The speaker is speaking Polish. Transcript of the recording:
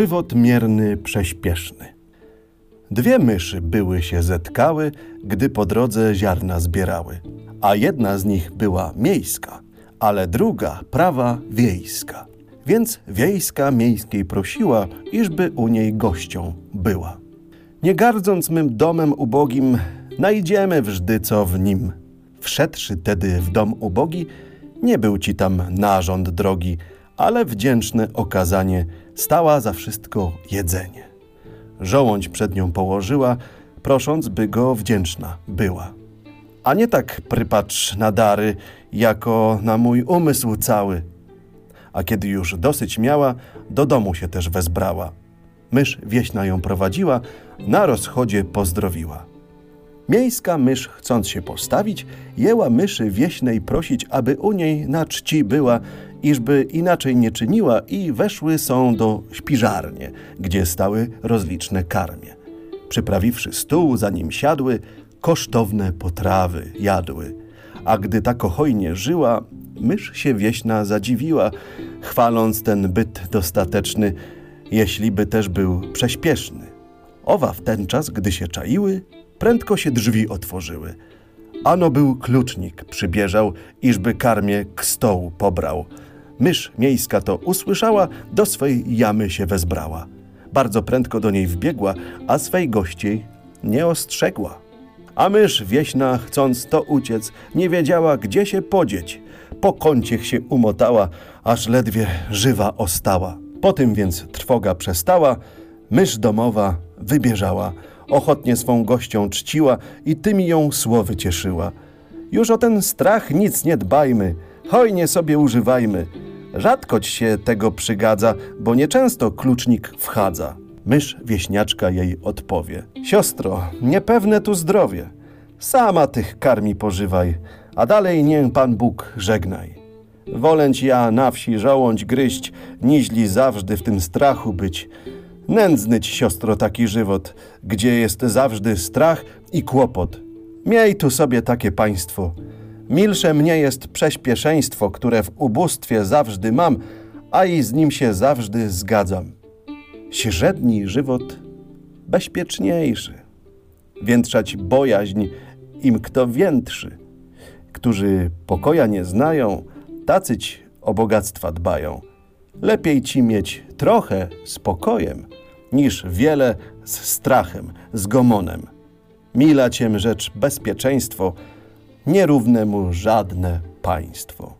żywot mierny prześpieszny. Dwie myszy były się zetkały, gdy po drodze ziarna zbierały, a jedna z nich była miejska, ale druga prawa wiejska. Więc wiejska miejskiej prosiła, iżby u niej gością była. Nie gardząc mym domem ubogim, najdziemy wżdy co w nim. Wszedłszy tedy w dom ubogi, nie był ci tam narząd drogi, ale wdzięczne okazanie stała za wszystko jedzenie. Żołądź przed nią położyła, prosząc, by go wdzięczna była. A nie tak prypacz na dary, jako na mój umysł cały. A kiedy już dosyć miała, do domu się też wezbrała. Mysz wieśna ją prowadziła, na rozchodzie pozdrowiła. Miejska mysz, chcąc się postawić, jęła myszy wieśnej prosić, aby u niej na czci była, iżby inaczej nie czyniła i weszły są do śpiżarnie, gdzie stały rozliczne karmie. Przyprawiwszy stół, zanim siadły, kosztowne potrawy jadły. A gdy tako hojnie żyła, mysz się wieśna zadziwiła, chwaląc ten byt dostateczny, jeśli by też był prześpieszny. Owa w ten czas, gdy się czaiły, prędko się drzwi otworzyły. Ano był klucznik, przybieżał, iżby karmię k stołu pobrał. Mysz miejska to usłyszała, do swej jamy się wezbrała. Bardzo prędko do niej wbiegła, a swej gościej nie ostrzegła. A mysz wieśna, chcąc to uciec, nie wiedziała, gdzie się podzieć. Po kąciech się umotała, aż ledwie żywa ostała. Po tym więc trwoga przestała, mysz domowa wybierzała, ochotnie swą gością czciła i tymi ją słowy cieszyła. Już o ten strach nic nie dbajmy, hojnie sobie używajmy. Rzadkoć się tego przygadza, bo nieczęsto klucznik wchadza. Mysz wieśniaczka jej odpowie. Siostro, niepewne tu zdrowie. Sama tych karmi pożywaj, a dalej niech Pan Bóg żegnaj. Wolęć ja na wsi żołądź gryźć, niźli zawsze w tym strachu być. Nędzny ci, siostro, taki żywot, gdzie jest zawsze strach i kłopot. Miej tu sobie takie państwo. Milsze mnie jest prześpieszeństwo, które w ubóstwie zawsze mam, a i z nim się zawsze zgadzam. Średni żywot bezpieczniejszy. Więtrzać bojaźń im kto więtrzy. Którzy pokoja nie znają, tacyć o bogactwa dbają. Lepiej ci mieć trochę spokojem, niż wiele z strachem, z gomonem. Mila ciem rzecz bezpieczeństwo, nierówne mu żadne państwo.